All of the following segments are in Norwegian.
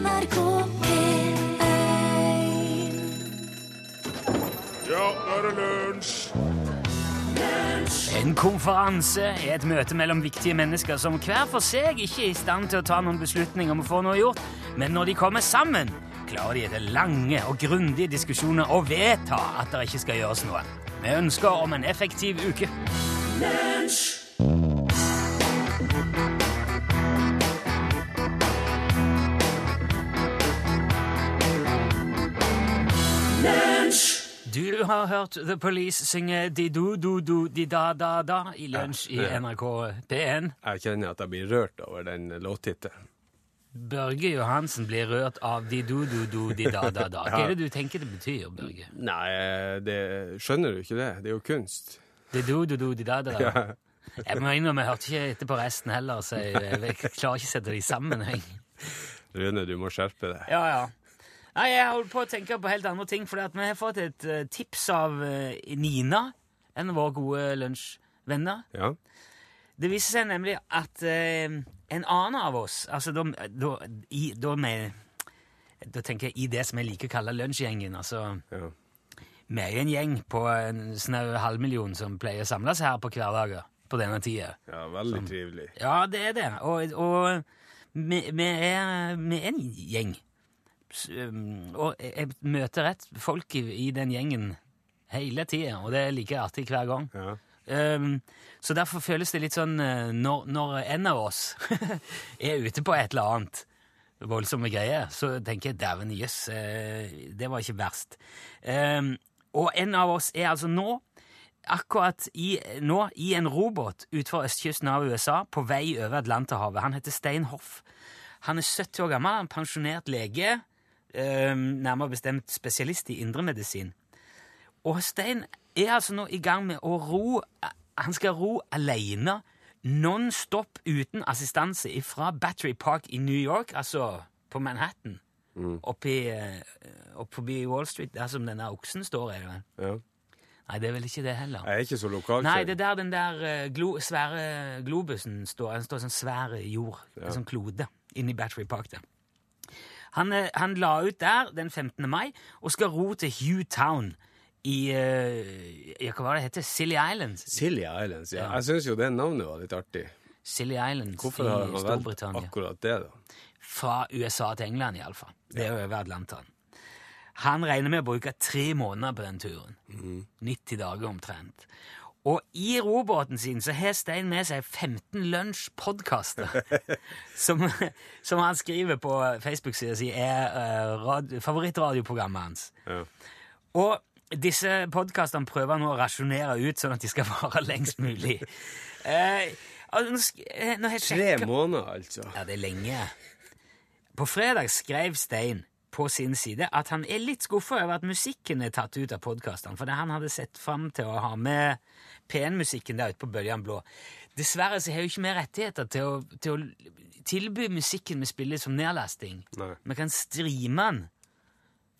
NRK P1 Ja, nå er det lunsj! En konferanse er et møte mellom viktige mennesker som hver for seg ikke er i stand til å ta noen beslutning om å få noe gjort, men når de kommer sammen, klarer de etter lange og grundige diskusjoner å vedta at det ikke skal gjøres noe. Vi ønsker om en effektiv uke. Du har hørt The Police synge di-do-do-do-di-da-da-da i lunsj i NRK P1. Jeg kjenner at jeg blir rørt over den låttittelen. Børge Johansen blir rørt av di-do-do-do-di-da-da-da. Hva er det du tenker det betyr, Børge? Nei, det skjønner du ikke det? Det er jo kunst. Di-do-do-do-di-da-da-da. Ja. Jeg må innrømme, jeg hørte ikke etter på resten heller, så jeg, jeg klarer ikke å sette det i sammenheng. Rune, du må skjerpe deg. Ja, ja. Nei, jeg holder på å tenke på helt andre ting, for vi har fått et eh, tips av eh, Nina, en av våre gode lunsjvenner. Ja. Det viser seg nemlig at eh, en annen av oss altså da, da, i, da, med, da tenker jeg i det som jeg liker å kalle lunsjgjengen. altså ja. Vi er en gjeng på en snau halvmillion som pleier å samles her på hverdager på denne tida. ja veldig trivelig. Ja, det er det. Og, og vi, vi, er, vi er en gjeng. Og jeg møter rett folk i, i den gjengen hele tida, og det er like artig hver gang. Ja. Um, så derfor føles det litt sånn eh, når, når en av oss er ute på et eller annet voldsomme greier, så tenker jeg dæven jøss, yes, det var ikke verst. Um, og en av oss er altså nå akkurat i, nå i en robåt utenfor østkysten av USA på vei over Atlanterhavet. Han heter Stein Hoff. Han er 70 år gammel, en pensjonert lege, nærmere bestemt spesialist i indremedisin. Og Stein er altså nå i gang med å ro Han skal ro alene, non stop, uten assistanse, fra Battery Park i New York, altså på Manhattan, oppi, eh, opp forbi Wall Street, der som denne oksen står. Er det vel? Ja. Nei, det er vel ikke det heller. Jeg er ikke så lokalkjent. Nei, det er der den der eh, glo, svære globusen står. Den står sånn svær jord, en sånn klode, inni Battery Park der. Han, eh, han la ut der den 15. mai og skal ro til Hugh Town i eh, ja, Hva var det heter? Silly Islands? Silly Islands, ja. Ja. Jeg syns jo det navnet var litt artig. Silly Islands Hvorfor har i man valgt akkurat det, da? Fra USA til England, iallfall. Det er jo over Atlanteren. Han regner med å bruke tre måneder på den turen. 90 dager omtrent. Og i robåten sin så har Stein med seg 15 lunsjpodkaster. som, som han skriver på Facebook-sida si er uh, rad, favorittradioprogrammet hans. Ja. Og disse podkastene prøver nå å rasjonere ut, sånn at de skal vare lengst mulig. Uh, altså, eh, Tre måneder, altså. ja, det er lenge. På fredag skrev Stein på sin side at han er litt skuffa over at musikken er tatt ut av podkastene, for det han hadde sett fram til å ha med P1-musikken der ute på Bøljan Blå. Dessverre så har jo ikke vi rettigheter til å, til å tilby musikken vi spiller som nedlasting. Nei. Vi kan streame den,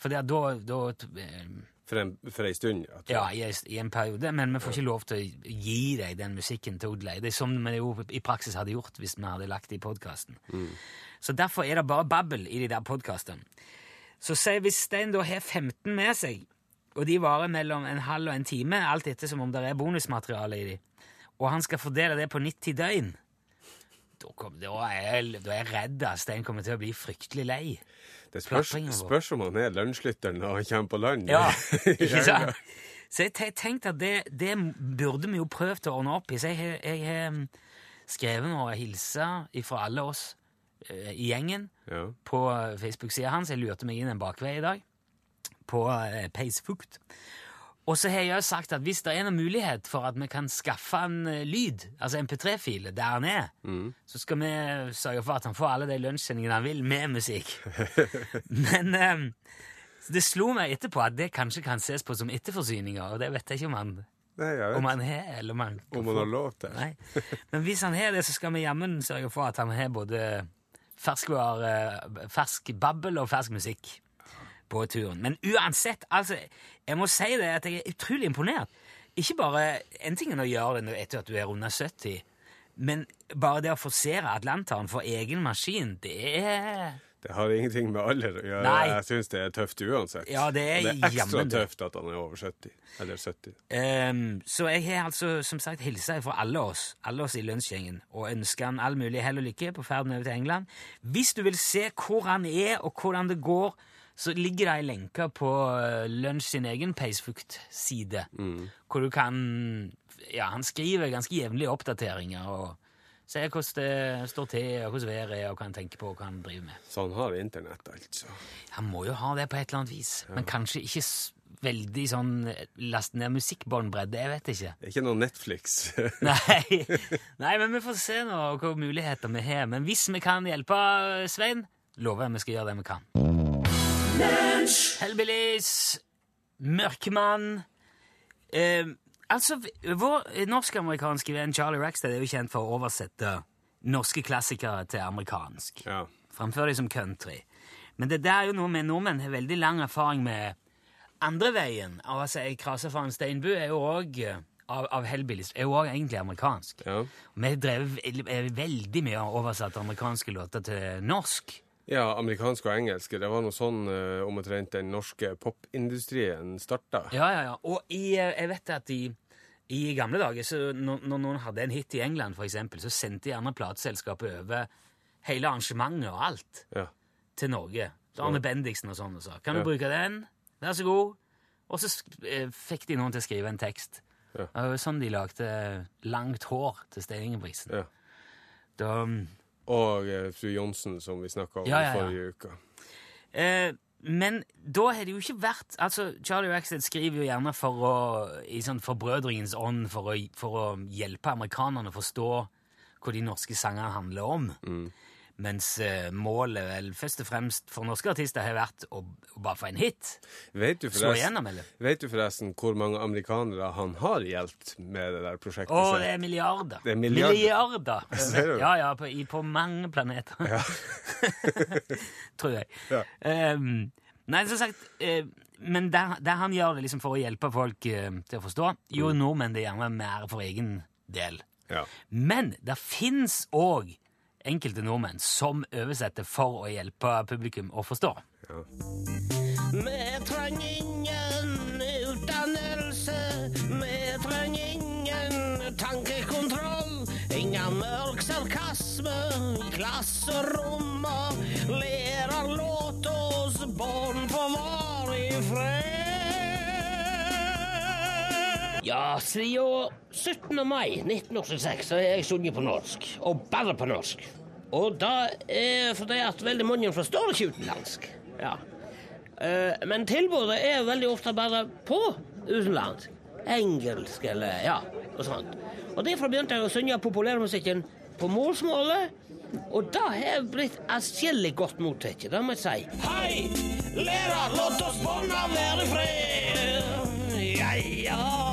for da, da For en, for en stund, ja. i, i en periode, men vi får ikke lov til å gi deg den musikken til Odley. Det er som vi jo i praksis hadde gjort hvis vi hadde lagt det i podkasten. Så derfor er det bare babbel i de der podkastene. Så se, hvis Stein da har 15 med seg, og de varer mellom en halv og en time, alt etter som om det er bonusmateriale i de, og han skal fordele det på 90 døgn, da, kom, da, er jeg, da er jeg redd at Stein kommer til å bli fryktelig lei. Det spørs, spørs om han er lunsjlytteren han kommer på land. Ja, ikke sant? Så jeg tenkte at det, det burde vi jo prøvd å ordne opp i. Så jeg har- jeg har mm, skrevet noen hilser fra alle oss eh, i gjengen Ja. på Facebook-sida hans. Jeg lurte meg inn en bakvei i dag på uh, Peisfukt. Og så har jeg sagt at hvis det er noen mulighet for at vi kan skaffe en eh, lyd, altså MP3-fil, der han er, så skal vi sørge for at han får alle de lunsjsendingene han vil, med musikk. Men um, det slo meg etterpå at det kanskje kan ses på som etterforsyninger, og det vet jeg ikke om han, Nei, om han har, eller om han om han har lov til. Men hvis han har det, så skal vi jammen sørge for at han har både ferskvare, fersk babbel og fersk musikk på turen. Men uansett, altså, jeg må si det at jeg er utrolig imponert. Ikke bare en ting å gjøre det etter at du er under 70, men bare det å forsere Atlanteren for egen maskin, det er Det har ingenting med alder å gjøre. Nei. Jeg syns det er tøft uansett. Ja, det er det er ekstra tøft at han er over 70. Eller 70. Um, så jeg har altså som sagt hilsa fra alle oss alle oss i lunsjgjengen og ønsker han all mulig hell og lykke på ferden over til England. Hvis du vil se hvor han er, og hvordan det går, så ligger det ei lenke på eh, Lunsj sin egen Peisfukt-side, hvor du kan Ja, han skriver ganske jevnlige oppdateringer og ser hvordan det står til, og hvordan været er, og hva han tenker på, og hva han driver med. Så han har internett, altså. Han må jo ha det på et eller annet vis, men kanskje ikke veldig sånn last ned musikkbåndbredde, jeg vet ikke. Ikke noe Netflix. Nei. Nei, men vi får se nå hvilke muligheter vi har. Men hvis vi kan hjelpe Svein, lover jeg vi skal gjøre det vi kan. Hellbillies, Mørkemann eh, Altså, vår norsk-amerikanske venn Charlie Rackstead er jo kjent for å oversette norske klassikere til amerikansk. ja. Framfør de som country. Men det der er jo noe med nordmenn har veldig lang erfaring med andre veien. Altså, Krasa van Steinbu er jo òg av, av Hellbillies er jo også egentlig amerikansk. ja. Vi drev ve- veldig mye og oversatt amerikanske låter til norsk. Ja, amerikansk og engelsk. Det var noe sånn uh, omtrent den norske popindustrien starta. Ja, ja, ja. Og i, eh, jeg vet at i, i gamle dager, så når, når noen hadde en hit i England, for eksempel, så sendte gjerne plateselskapet over hele arrangementet og alt Ja. til Norge. Så Arne Bendiksen og sånn og sa Kan du Ja. bruke den? Vær så god. Og så eh, fikk de noen til å skrive en tekst. Ja. Sånn de lagde Langt hår til Stein Ingebrigtsen. Ja. Da, Og eh, fru Johnsen, som vi snakka om Ja, ja, ja. forrige uke. eh, men da har det jo ikke vært altså Charlie Rackstead skriver jo gjerne for å, i sånn forbrødringens ånd for å, for å hjelpe amerikanerne å forstå hva de norske sangene handler om. Mens eh, målet vel først og fremst for norske artister har vært å, å bare få en hit. Vet du, Slå igjennom, eller? vet du forresten hvor mange amerikanere han har hjulpet med det der prosjektet? Å, det er milliarder. Det er milliarder. Milliarder. Ser du? Ja, ja, på, på mange planeter. Tror jeg. Ja. Um, nei, som sagt uh, Men det, det, han gjør det liksom for å hjelpe folk uh, til å forstå, gjorde Mm. nordmenn det gjerne mer for egen del. Ja. Men det fins òg enkelte nordmenn som oversetter for å hjelpe publikum å forstå. Ja. Vi trenger ingen utdannelse, vi trenger ingen tankekontroll. Ingen mørk sarkasme i klasserommet. Lærer låt oss barn få være i fred. Ja, siden 17. mai 1986 så har jeg sunget på norsk, og bare på norsk. Og da er fordi at veldig mange forstår ikke utenlandsk. Ja. Eh, men tilbudet er veldig ofte bare på utenlandsk. Engelsk eller ja, og sånt. Og derfor begynte jeg å synge populærmusikken på morsmålet. Og det har blitt atskillig godt mottatt, det må jeg si. Hei, lærer, låt oss barna være i fred. Ja, ja,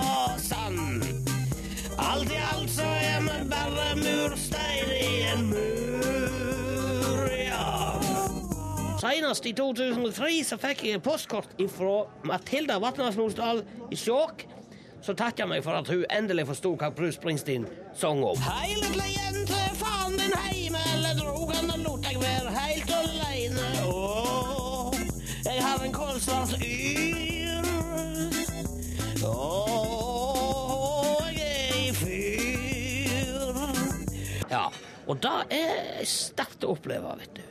Senest i 2003 så fikk jeg postkort fra Matilda Vatnarsnosdal i Skjåk. Så takka meg for at hun endelig forsto hva Bruce Springsteen sang om. Hei, lille jente, faen din heime, eller drog han og lot deg være helt aleine. Åh, jeg har en kolsvart yr. Åh, jeg er i fyr. Ja, og det er sterkt å oppleve, vet du.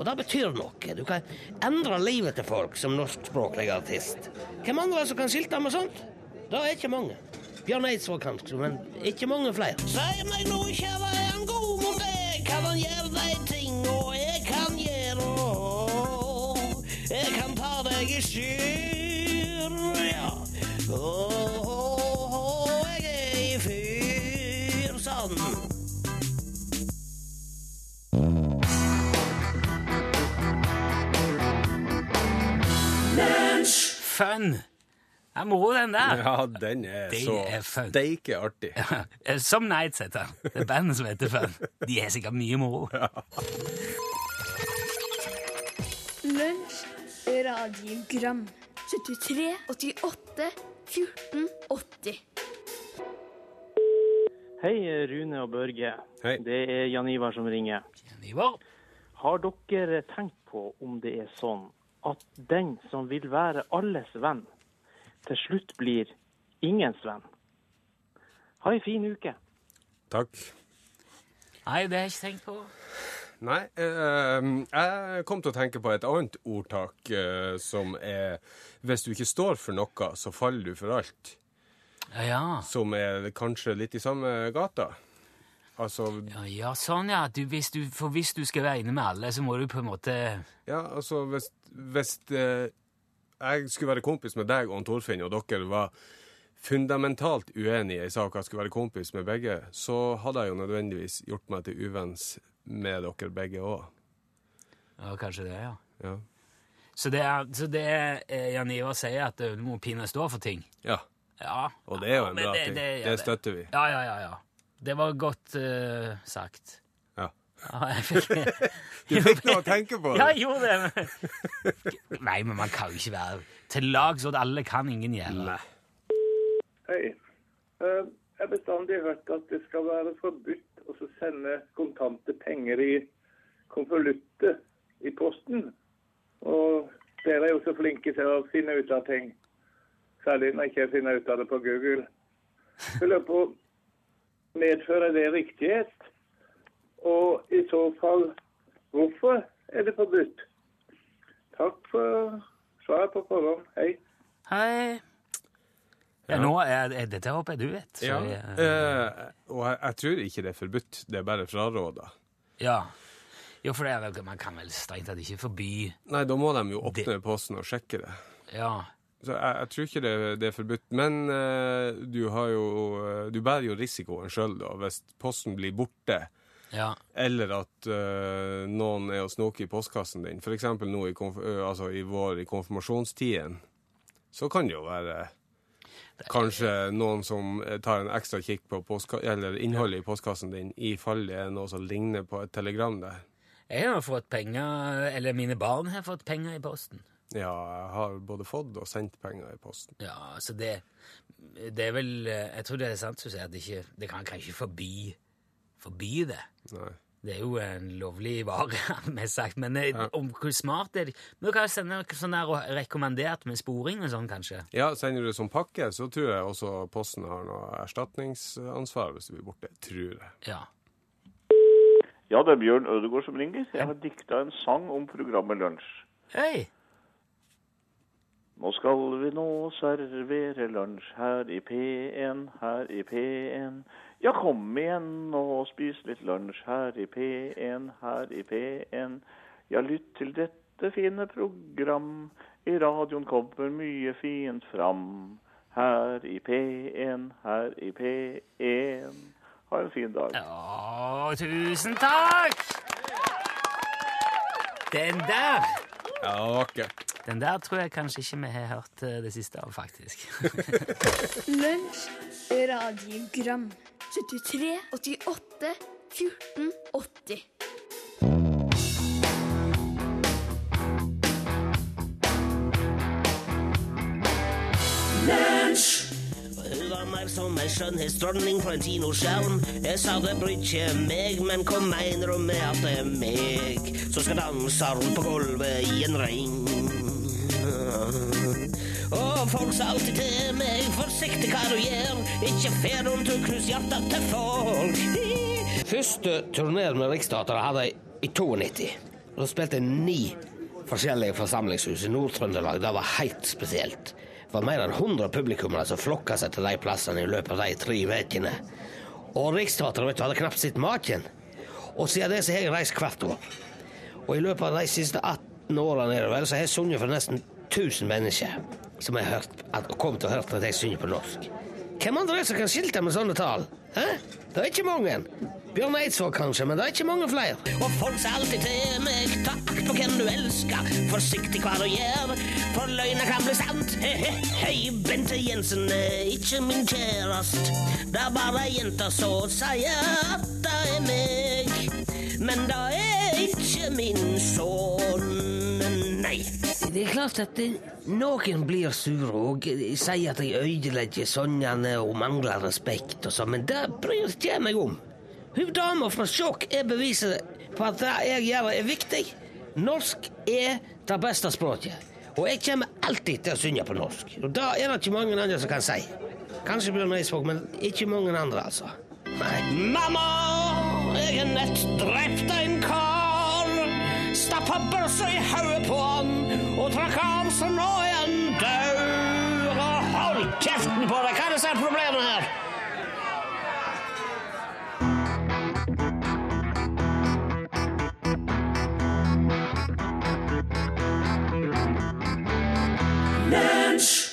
Og det betyr noe. Du kan endre livet til folk som norskspråklig artist. Hvem andre som kan skilte med sånt? Det er ikke mange. Bjørn Eidsvåg kanskje, men ikke mange flere. Si meg nå, kjære, er han god mot deg? Kan han gjøre deg ting, og jeg kan gjøre Jeg kan ta deg i skyr, ja. Åh, jeg er i fyr, sånn. Fun! Det er moro, den der. ja, den er Det så er fun. steike artig. Som Nights heter den. Det er bandet som heter Fun. De har sikkert mye moro. Lunsj, radiogram 73, 88, 14, 80 Hei, Rune og Børge. Hei. Det er Jan Ivar som ringer. Jan Ivar? Har dere tenkt på om det er sånn at den som vil være alles venn, til slutt blir ingens venn? Ha ei en fin uke. Takk. Nei, det har jeg ikke tenkt på. Nei, eh, jeg kom til å tenke på et annet ordtak eh, som er Hvis du ikke står for noe, så faller du for alt. Ja, ja. Som er kanskje litt i samme gata. Altså Ja, ja sånn, ja. Du, hvis du, for hvis du skal være inne med alle, så må du på en måte Ja, altså hvis, hvis eh, jeg skulle være kompis med deg og Torfinn, og dere var fundamentalt uenige i saka, skulle være kompis med begge, så hadde jeg jo nødvendigvis gjort meg til uvenns med dere begge òg. Ja, kanskje det, ja. Ja. Så det er, så det er eh, Jan Ivar sier, at eh, du må pinne stå for ting. ja. Ja. Og det er jo en bra ting. ja, Det støtter vi. Ja, ja, ja. ja. Det var godt uh, sagt. Ja. Ja, jeg fikk, Du fikk noe å tenke på. ja, jeg gjorde det. men- Nei, men man kan jo ikke være til lag så at alle kan, ingen gjelde. Hei. Uh, Jeg har bestandig hørt at det skal være forbudt å sende kontante penger i konvolutter i posten. Og dere er jo så flinke til å finne ut av ting. Særlig når jeg ikke finner ut av det på Google. Jeg lurer på medfører det riktighet? Og i så fall, hvorfor er det forbudt? Takk for svaret på forhånd. Hei. Hei. Ja, nå er, er dette håper jeg du vet. så Ja, jeg, eh, og jeg, jeg tror ikke det er forbudt, det er bare fraråda. ja. Jo, for det er vel, man kan vel strengt tatt ikke forby Nei, da må de jo åpne posten og sjekke det. Ja. Så jeg, jeg tror ikke det, det er forbudt. Men uh, du har jo eh, Du bærer jo risikoen sjøl, da, hvis posten blir borte. ja. Eller at uh, noen er og snoker i postkassen din. F.eks. nå i, altså i vår i konfirmasjonstiden. Så kan det jo være kanskje noen som tar en ekstra kikk på eller innholdet i postkassen din i fall det er noe som ligner på et telegram der. Jeg har fått penger, eller mine barn har fått penger i posten. Ja, jeg har både fått og sendt penger i posten. Ja, så det, det er vel eh, Jeg tror det er sant du sier, at det ikke Det kan, kanskje forby forby det. Nei. Det er jo en lovlig vare, mest sagt. Men ja. om hvor smart er det Men du kan sende sånn der rekommendert med sporing og sånn, kanskje. Ja, sender du det som pakke, så tror jeg også Posten har noe erstatningsansvar hvis du blir borte. Tror jeg. Ja. Ja, det er Bjørn Ødegård som ringer. Jeg har dikta en sang om programmet Lunsj. Hei! Nå skal vi nå servere lunsj her i P1, her i P1. Ja, kom igjen og spis litt lunsj her i P1, her i P1. Ja, lytt til dette fine program. I radioen kommer mye fint fram. Her i P1, her i P1. Ha en fin dag. Å, tusen takk! Den der Ja, vakkert. Den der tror jeg kanskje ikke vi har hørt eh, det siste av, faktisk. Lunsj, radiogram 73, 88, 14, 80 som ei skjønnhetsdronning på en kinoskjerm. Jeg sa det bryr ikke meg, men hva mener du med at det er meg som skal danse rundt på gulvet i en ring? Og folk sa alltid til meg, forsiktig hva du gjør, ikke fer rundt og knus hjertet til folk. Første turné med Riksteatret hadde jeg i 92. Da spilte jeg ni forskjellige forsamlingshus i Nord-Trøndelag. Det var helt spesielt. Det var mer enn 100 publikummere som flokka seg til de plassene i løpet av de tre ukene. Og Riksteatret hadde knapt sett maken. Og siden det så har jeg reist hvert år. Og i løpet av de siste 18 årene vel, så har jeg sunget for nesten 1000 mennesker som har kommet og hørt at jeg synger på norsk. Hvem andre er det som kan skilte med sånne tall? Hæ? Det er ikke mange. Bjørn Eidsvåg kanskje, men det er ikke mange flere. Og folk sa alltid til meg, takk for hvem du elsker, forsiktig hva du gjør, for løgna kan bli sant. He, he, hei, Bente Jensen er ikke min kjærest, det er bare ei jente som sier at det er meg, men det er Det er klart at noen blir sure og sier at jeg ødelegger Sonjane og mangler respekt og sånn, men det bryr ikke jeg meg om. Hun dama fra Sjokk er beviset på at det jeg gjør, er viktig. Norsk er det beste språket. Og jeg kommer alltid til å synge på norsk. Og det er det ikke mange andre som kan si. Kanskje det Eidsvåg, men ikke mange andre, altså. Nei. Mamma, jeg er nett drept en kar. Stappa børsa i hodet på han og trakk av, så nå er han daud. Og Hold kjeften på deg! Hva er det som er problemet her?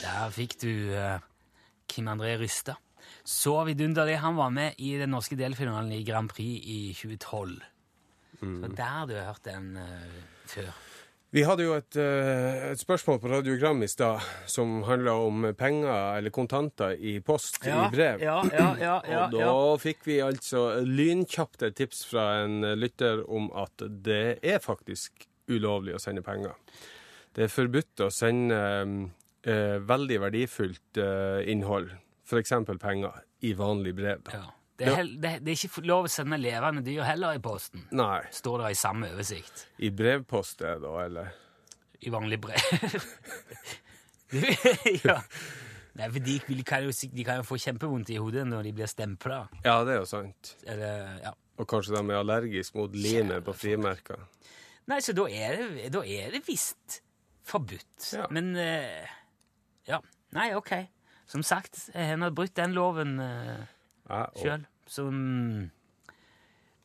Der fikk du uh, Kim André Rysta. Så vidunderlig. Han var med i den norske delfinalen i Grand Prix i 2012. Så der du har hørt den uh, før. Vi hadde jo et, uh, et spørsmål på Radiogram i stad som handla om penger eller kontanter i post i brev. Ja, ja, ja, ja, Og da ja. fikk vi altså lynkjapt et tips fra en lytter om at det er faktisk ulovlig å sende penger. Det er forbudt å sende uh, veldig verdifullt innhold, f.eks. penger, i vanlig brev. Da. Ja. Det, er hel, det, det er ikke lov å sende levende dyr heller i posten. Nei. Står det i samme oversikt. I brevpost, da, eller? I vanlig brev. Ja. Nei, for de, de, kan jo, de kan jo få kjempevondt i hodet når de blir stempla. Ja, det er jo sant. Eller, ja. Og kanskje de er allergiske mot limet på frimerker. Nei, så da er det, da er det visst forbudt. Ja. Men uh, Ja. Nei, OK. Som sagt, jeg har brutt den loven uh, Og- sjøl. Mm,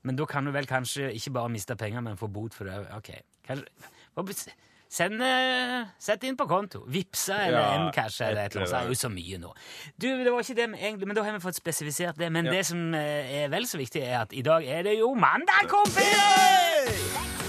Men da kan du vel kanskje ikke bare miste penger, men få bot for det. OK. Kanskje, Send, eh, Sett inn på konto. Vipsa eller Ja, Mcash eller et eller annet. Det er jo så mye nå. Du, det var ikke det egentlig, men Da har vi fått spesifisert det. Men Ja. det som eh, er vel så viktig, er at i dag er det jo mandag, kompiser!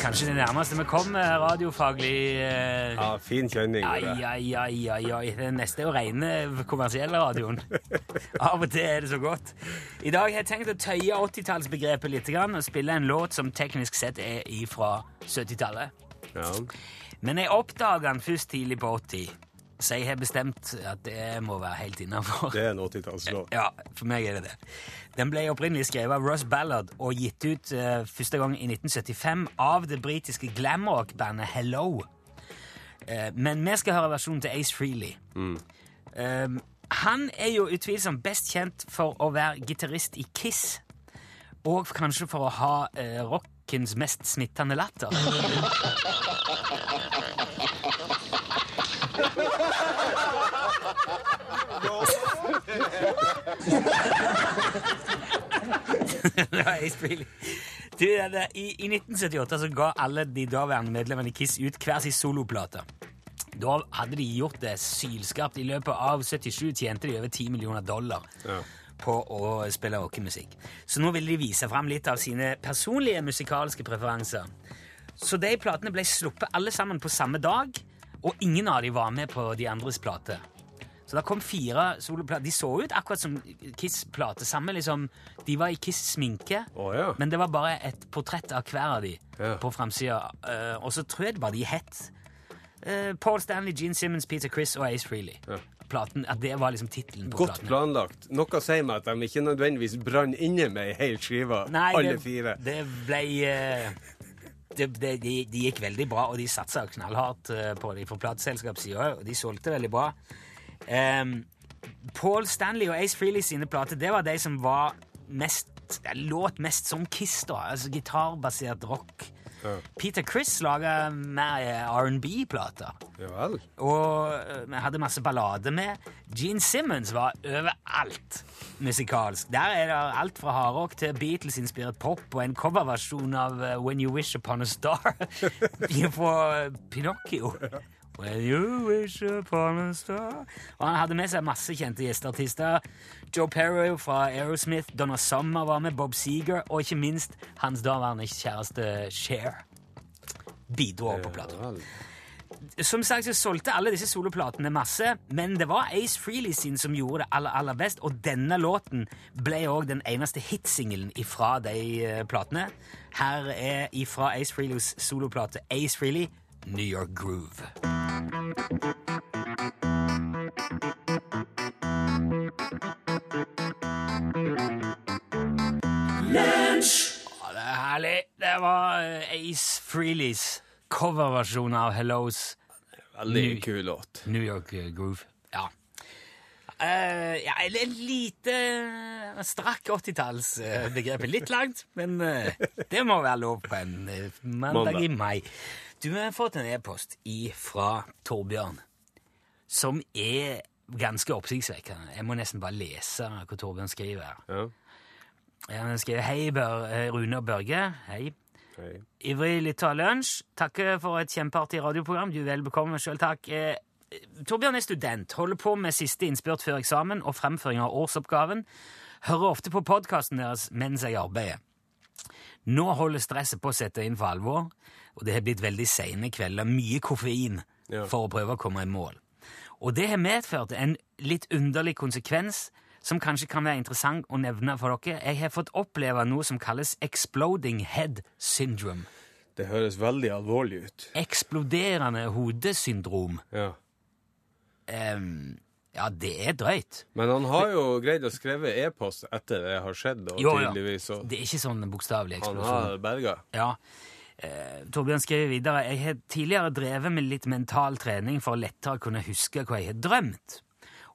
Kanskje det nærmeste vi kommer radiofaglig eh, Ja, fin kjenning. Ai, ai, ai, ai, ai. Det neste er jo rene kommersielle radioen. Av og til er det så godt. I dag har jeg tenkt å tøye 80-tallsbegrepet litt grann, og spille en låt som teknisk sett er fra 70-tallet. Ja. Men jeg oppdaga den først tidlig på 80, så jeg har bestemt at det må være helt innafor. Det er en 80-tallslåt. Ja, for meg er det det. Den ble opprinnelig skrevet av Russ Ballard og gitt ut uh, første gang i 1975 av det britiske glamrock-bandet Hello. Uh, men vi skal høre versjonen til Ace Freely. Mm. Uh, han er jo utvilsomt best kjent for å være gitarist i Kiss, og kanskje for å ha eh, rockens mest smittende latter. Det var Ace Frehley. Du, i, I 1978 så ga alle de daværende medlemmene i Kiss ut hver sin soloplate. Da hadde de gjort det sylskarpt. I løpet av 77 tjente de over 10 millioner dollar Ja. på å spille rockemusikk. Så nå ville de vise fram litt av sine personlige musikalske preferanser. Så de platene ble sluppet alle sammen på samme dag, og ingen av dem var med på de andres plate. Så det kom fire soloplater. De så ut akkurat som Kiss-plate Samme liksom, De var i Kiss-sminke, oh, ja. men det var bare et portrett av hver av de Ja. på framsida. Uh, og så tror jeg det var de het uh, Paul Stanley, Gene Simmons, Peter Chris og Ace Freely. Ja. Platen, at det var liksom tittelen på Godt platen. planlagt. Noe sier meg at de ikke nødvendigvis brann inne med ei hel skive, alle det, fire. Det ble eh, det, det, de, de gikk veldig bra, og de satsa knallhardt eh, på de på plateselskapssida og de solgte veldig bra. Um, Paul Stanley og Ace Freely sine plater det var de som var mest låt mest som Kiss, da. Altså gitarbasert rock. Ja. Peter Chris laga mer eh, R&B-plater. Ja vel. Og eh, vi hadde masse ballader med. Gene Simmons var overalt musikalsk. Der er det alt fra hardrock til Beatles-inspirert pop og en coverversjon av eh, When You Wish Upon a Star fra Pinocchio. When you wish upon a star Og han hadde med seg masse kjente gjesteartister. Joe Perry fra Aerosmith, Donna Summer var med, Bob Seger, og ikke minst hans daværende kjæreste Cher. Bidro på plata. Som sagt så solgte alle disse soloplatene masse, men det var Ace Freely sin som gjorde det aller, aller best, og denne låten ble òg den eneste hitsingelen ifra de eh, platene. Her er ifra Ace Freelys soloplate Ace Freely, New York Groove. Det var eh, Ace Frehleys coverversjon av Hellos Veldig kul låt. New York eh, Groove. Ja. Uh, ja, et lite strakk 80-tallsbegrep. Litt langt, men uh, det må være lov på en Mandag. i mai. Du har fått en e-post fra Torbjørn som er ganske oppsiktsvekkende. Jeg må nesten bare lese hva Torbjørn skriver. her. Ja. Han skriver Hei, Bør, eh, Rune og Børge. Hei. Hei. Ivrig lytter av lunsj. Takker for et kjempeartig radioprogram. Du er vel bekomme. Sjøl takk. Eh, Torbjørn er student, holder på med siste innspurt før eksamen og fremføring av årsoppgaven. Hører ofte på podkasten deres mens jeg arbeider. Nå holder stresset på å sette inn for alvor, og det har blitt veldig seine kvelder. Mye koffein Ja. for å prøve å komme i mål. Og det har medført en litt underlig konsekvens som kanskje kan være interessant å nevne for dere. Jeg har fått oppleve noe som kalles exploding head syndrome. Det høres veldig alvorlig ut. Eksploderende hodesyndrom. Ja. Um, ja, det er drøyt. Men han har jo greid å skrive e-post etter det har skjedd, og Jo, ja. tydeligvis Og... Det er ikke sånn bokstavelig Han eksplosjon. har berga. Ja. Eh, Torbjørn skriver videre Jeg har tidligere drevet med litt mental trening for å lettere kunne huske hva jeg har drømt,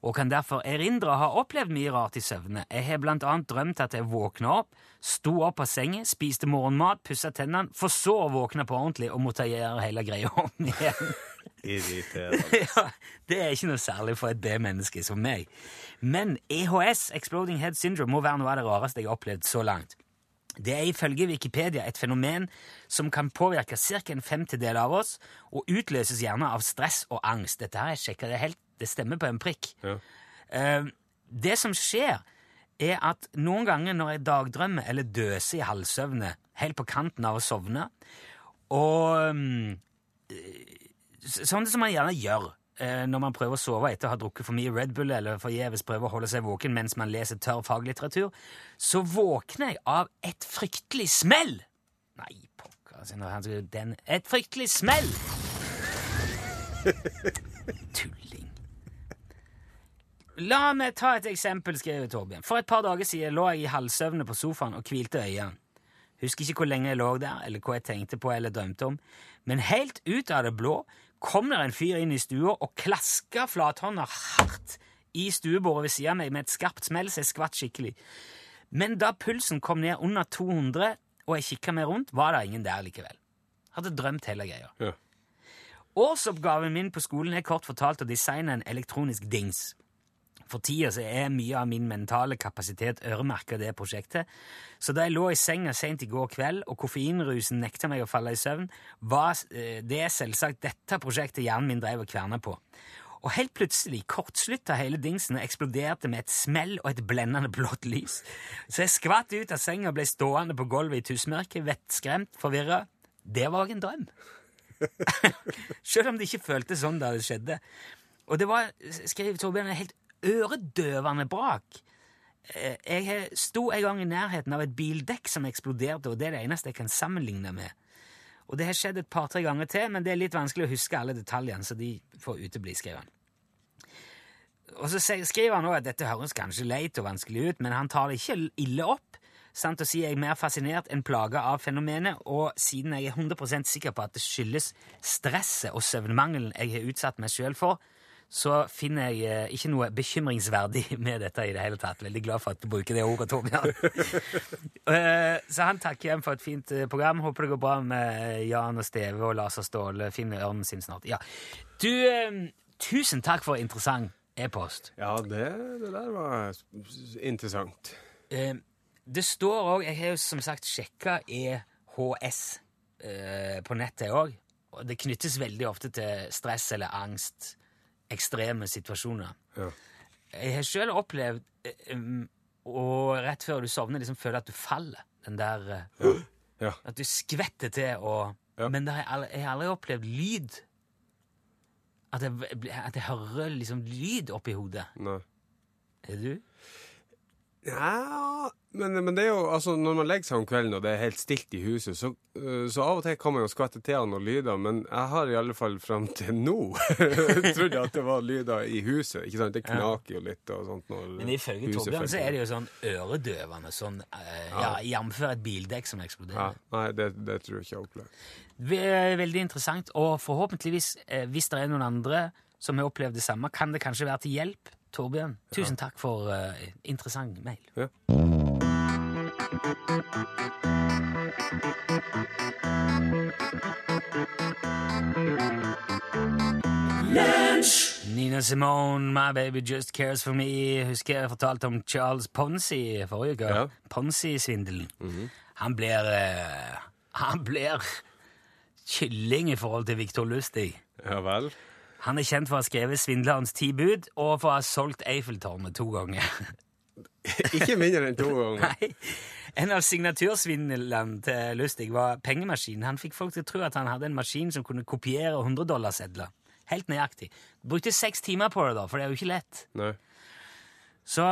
og kan derfor erindre å ha opplevd mye rart i søvne. Jeg har blant annet drømt at jeg våkna opp, sto opp av sengen, spiste morgenmat, pussa tennene, for så å våkne på ordentlig og måtte gjøre hele greia om igjen. Irriterende. ja, det er ikke noe særlig for et B-menneske som meg. Men EHS, Exploding Head Syndrome, må være noe av det rareste jeg har opplevd så langt. Det er ifølge Wikipedia et fenomen som kan påvirke ca. en femtedel av oss, og utløses gjerne av stress og angst. Dette her er sjekka, det, helt, det stemmer på en prikk. Ja. Eh, det som skjer, er at noen ganger når jeg dagdrømmer eller døser i halvsøvne, helt på kanten av å sovne, og mm, Sånn som man gjerne gjør eh, når man prøver å sove etter å ha drukket for mye Red Bull eller forgjeves prøver å holde seg våken mens man leser tørr faglitteratur, så våkner jeg av et fryktelig smell! Nei, pokker altså, den, Et fryktelig smell! Tulling. La meg ta et eksempel, skrev Torbjørn. For et par dager siden lå jeg i halvsøvne på sofaen og hvilte øynene. Husker ikke hvor lenge jeg lå der, eller hva jeg tenkte på eller drømte om, men helt ut av det blå kom der en fyr inn i stua og klaska flathånda hardt i stuebordet ved siden av meg med et skarpt smell, så jeg skvatt skikkelig. Men da pulsen kom ned under 200, og jeg kikka meg rundt, var det ingen der likevel. Hadde drømt hele greia. Ja. Årsoppgaven min på skolen er kort fortalt å designe en elektronisk dings. For tida så er mye av min mentale kapasitet øremerka det prosjektet. Så da jeg lå i senga sent i går kveld, og koffeinrusen nekta meg å falle i søvn, var eh, det selvsagt dette prosjektet hjernen min drev og kverna på. Og helt plutselig kortslutta hele dingsen og eksploderte med et smell og et blendende blått lys. Så jeg skvatt ut av senga og ble stående på gulvet i tussmørket, vettskremt, forvirra. Det var òg en drøm. Selv om det ikke føltes sånn da det skjedde. Og det var, skrev Torbjørn, en helt øredøvende brak. Eh, Jeg sto en gang i nærheten av et bildekk som eksploderte, og det er det eneste jeg kan sammenligne med. Og det har skjedd et par-tre ganger til, men det er litt vanskelig å huske alle detaljene, så de får utebli, skriver han. Og så skriver han også at dette høres kanskje leit og vanskelig ut, men han tar det ikke ille opp. Sant å si jeg er mer fascinert enn plaga av fenomenet, og siden jeg er 100% sikker på at det skyldes stresset og søvnmangelen jeg har utsatt meg sjøl for, så finner jeg eh, ikke noe bekymringsverdig med dette i det hele tatt. Veldig glad for at du bruker det ordet, Torbjørn. Eh, så han takker igjen for et fint eh, program. Håper det går bra med Jan og Steve og Lars og Ståle. Finner ørnen sin snart. Ja. Du, tusen takk for interessant e-post. Ja, det, det der var interessant. Det står òg Jeg har jo som sagt sjekka EHS eh, på nettet òg. Og det knyttes veldig ofte til stress eller angst. Ekstreme situasjoner. Ja. Jeg har sjøl opplevd eh, um, og rett før du sovner, liksom føler at du faller. Den der eh, Ja. At du skvetter til og Ja. Men det har jeg, aldri, jeg har aldri opplevd lyd At jeg, at jeg hører liksom lyd oppi hodet. Nei. Er du? Ja, men, men det er jo, altså, når man legger seg om kvelden og det er helt stilt i huset, så, øh, så av og til kan man jo skvette til av noen lyder, men jeg har i alle fall fram til nå trodd at det var lyder i huset. ikke sant? Det knaker jo litt og sånt når Men ifølge Torbjørn så er det jo sånn øredøvende, sånn uh, ja, jf. et bildekk som ja, eksploderer. Nei, det, det tror jeg ikke jeg har opplevd. Veldig interessant, og forhåpentligvis, eh, hvis det er noen andre som har opplevd det samme, kan det kanskje være til hjelp. Torbjørn, tusen takk for uh, interessant mail. Ja. Nina Simone, My Baby Just Cares For Me. Husker jeg fortalte om Charles Ponsi forrige uke. Ja. Ponsi-svindelen. Han blir uh, Han blir kylling i forhold til Victor Lustig. Ja vel? Han er kjent for å ha skrevet 'Svindlerens ti bud' og for å ha solgt Eiffeltårnet to ganger. Ikke mindre enn to ganger. Nei. En av signatursvindlene til Lustig var pengemaskinen. Han fikk folk til å tro at han hadde en maskin som kunne kopiere 100-dollarsedler. Helt nøyaktig. Brukte seks timer på det, da, for det er jo ikke lett. Nei. Så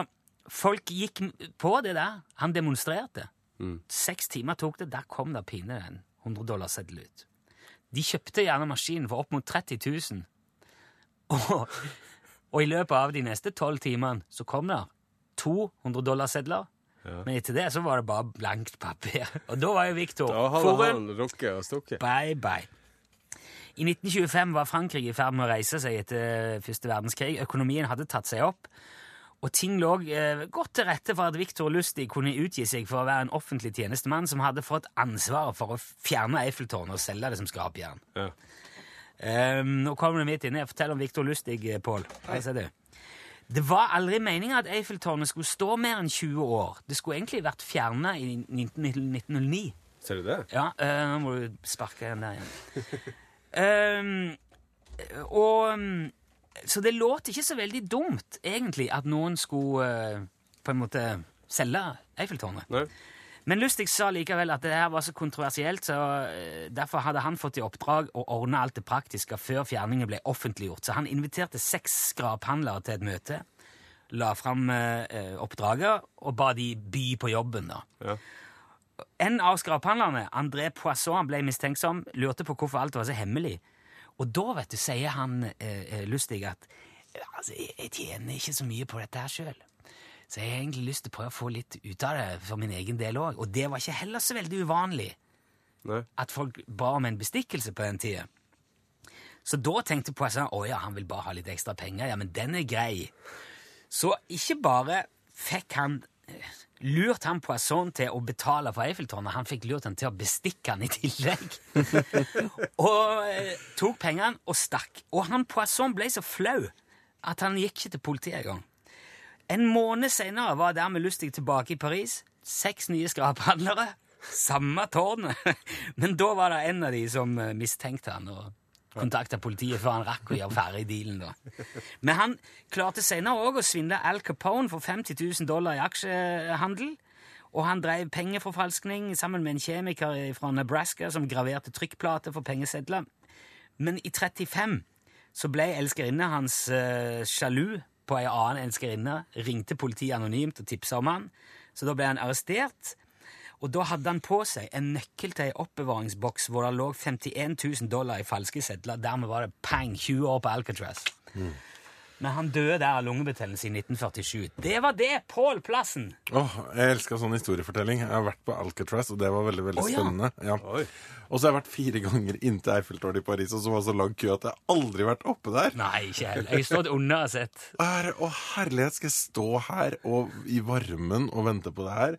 folk gikk på det der. Han demonstrerte. Seks timer tok det. Der kom da pinne en 100-dollarseddel ut. De kjøpte gjerne maskinen for opp mot 30 000. Og, og i løpet av de neste tolv timene så kom det dollarsedler. 100-dollarsedler. Men etter det så var det bare blankt papir. Og da var jo Victor Da hadde han rukket og stukket. Bye, bye. I 1925 var Frankrike i ferd med å reise seg etter første verdenskrig. Økonomien hadde tatt seg opp, og ting lå eh, godt til rette for at Victor Lustig kunne utgi seg for å være en offentlig tjenestemann som hadde fått ansvaret for å fjerne Eiffeltårnet og selge det som skrapjern. Ja. Um, nå kommer du midt inne. Fortell om Victor Lustig, eh, Pål. Hva sier du? Det var aldri meninga at Eiffeltårnet skulle stå mer enn 20 år. Det skulle egentlig vært fjerna i 1909. Ser du det? Ja, eh, nå må du sparke den der igjen. um, og um, Så det låt ikke så veldig dumt, egentlig, at noen skulle eh, på en måte selge Eiffeltårnet. Nei. Men Lustig sa likevel at det her var så kontroversielt, så eh, derfor hadde han fått i oppdrag å ordne alt det praktiske før fjerningen ble offentliggjort. Så han inviterte seks skraphandlere til et møte, la fram eh, oppdraget og ba de by på jobben. da. Ja. En av skraphandlerne, André Poisson, ble mistenksom, lurte på hvorfor alt var så hemmelig. Og da vet du, sier han eh, eh, Lustig at altså, jeg tjener ikke så mye på dette her sjøl. Så jeg har egentlig lyst til å prøve å få litt ut av det for min egen del òg. Og det var ikke heller så veldig uvanlig Nei. at folk ba om en bestikkelse på den tida. Så da tenkte Poisson å ja, han vil bare ha litt ekstra penger. Ja, men den er grei. Så ikke bare fikk han eh, lurt han Poisson til å betale for Eiffeltårnet, han fikk lurt han til å bestikke han i tillegg. og eh, tok pengene og stakk. Og han Poisson ble så flau at han gikk ikke til politiet engang. En måned senere var dermed Lustig tilbake i Paris. Seks nye skraphandlere. Samme tårnet. Men da var det en av de som eh, mistenkte han og kontakta politiet før han rakk å gjøre ferdig dealen. da. Men han klarte senere òg å svindle Al Capone for 50 000 dollar i aksjehandel. Og han drev pengeforfalskning sammen med en kjemiker fra Nebraska som graverte trykkplater for pengesedler. Men i 35 så ble elskerinnen hans uh, sjalu på ei annen elskerinne, ringte politiet anonymt og tipsa om han. Så da ble han arrestert. Og da hadde han på seg en nøkkel til ei oppbevaringsboks hvor det lå 51 000 dollar i falske sedler. Dermed var det pang, 20 år på Alcatraz. Men han døde der av lungebetennelse i 1947. Det var det! Pål Plassen! Åh, jeg elsker sånn historiefortelling. Jeg har vært på Alcatraz, og det var veldig veldig Å, ja. spennende. Ja. Og så har jeg vært fire ganger inntil Eiffeltårnet i Paris, og så var det så lang kø at jeg aldri har vært oppe der. Nei, ikke heller. Jeg har stått under og sett. Er, å herlighet, skal jeg stå her og i varmen og vente på det her?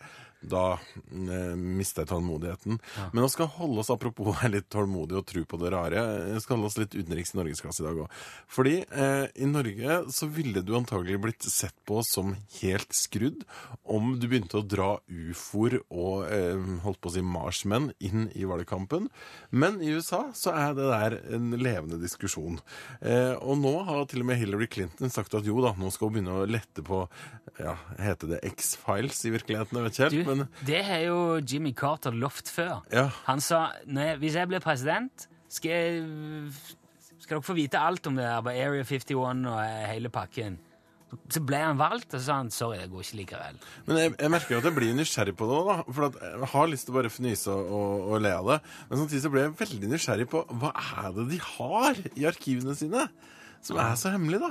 Da eh, mister jeg tålmodigheten. Men vi skal holde oss, apropos være litt tålmodig og tro på det rare, jeg skal holde oss litt utenriks i norgesklasse i dag òg. Fordi eh, i Norge så ville du antagelig blitt sett på som helt skrudd om du begynte å dra ufoer og eh, holdt på å si marsmenn inn i valgkampen. Men i USA så er det der en levende diskusjon. Eh, og nå har til og med Hillary Clinton sagt at jo da, nå skal hun begynne å lette på ja, Heter det X-Files i virkeligheten? Jeg vet ikke helt. Men det har jo Jimmy Carter lovt før. Ja. Han sa hvis jeg blir president, skal jeg Skal dere få vite alt om det på Area 51 og hele pakken? Så ble han valgt, og så sa han sorry, det går ikke likevel. Men jeg, jeg merker at jeg blir nysgjerrig på det òg. For at jeg har lyst til å bare fnyse og, og, og le av det. Men samtidig så blir jeg veldig nysgjerrig på hva er det de har i arkivene sine som er så hemmelig, da?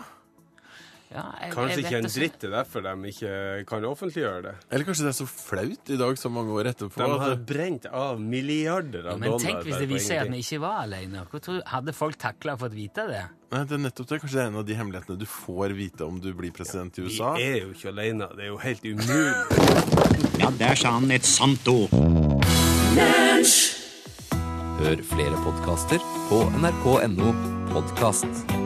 Ja, jeg, Kanskje jeg ikke en dritt det er derfor de ikke kan offentliggjøre det. Eller kanskje det er så flaut i dag, så mange år etterpå? De har brent av milliarder av Men dollar. tenk hvis det viser seg at vi ikke var alene. Hvor tror, hadde folk takla fått vite det? Nei, det er nettopp det. Kanskje det er en av de hemmelighetene du får vite om du blir president i USA. Vi er jo ikke alene. Det er jo helt umulig. Ja, der sa han et sant ord. Hør flere podkaster på nrk.no podkast.